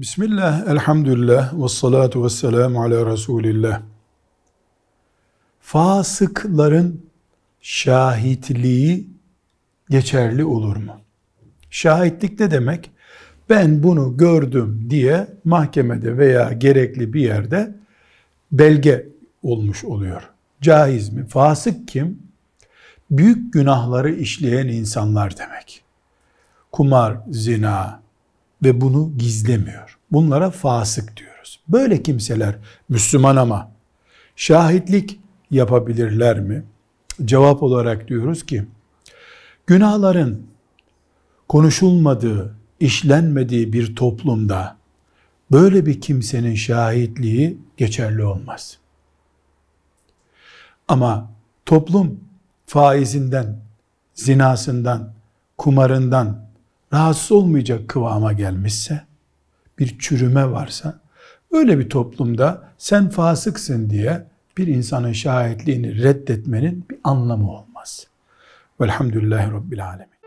Bismillah, elhamdülillah, ve salatu ve selamu ala Resulillah. Fasıkların şahitliği geçerli olur mu? Şahitlik ne demek? Ben bunu gördüm diye mahkemede veya gerekli bir yerde belge olmuş oluyor. Caiz mi? Fasık kim? Büyük günahları işleyen insanlar demek. Kumar, zina, ve bunu gizlemiyor. Bunlara fasık diyoruz. Böyle kimseler Müslüman ama şahitlik yapabilirler mi? Cevap olarak diyoruz ki günahların konuşulmadığı, işlenmediği bir toplumda böyle bir kimsenin şahitliği geçerli olmaz. Ama toplum faizinden, zinasından, kumarından, rahatsız olmayacak kıvama gelmişse, bir çürüme varsa, öyle bir toplumda sen fasıksın diye bir insanın şahitliğini reddetmenin bir anlamı olmaz. Velhamdülillahi Rabbil Alemin.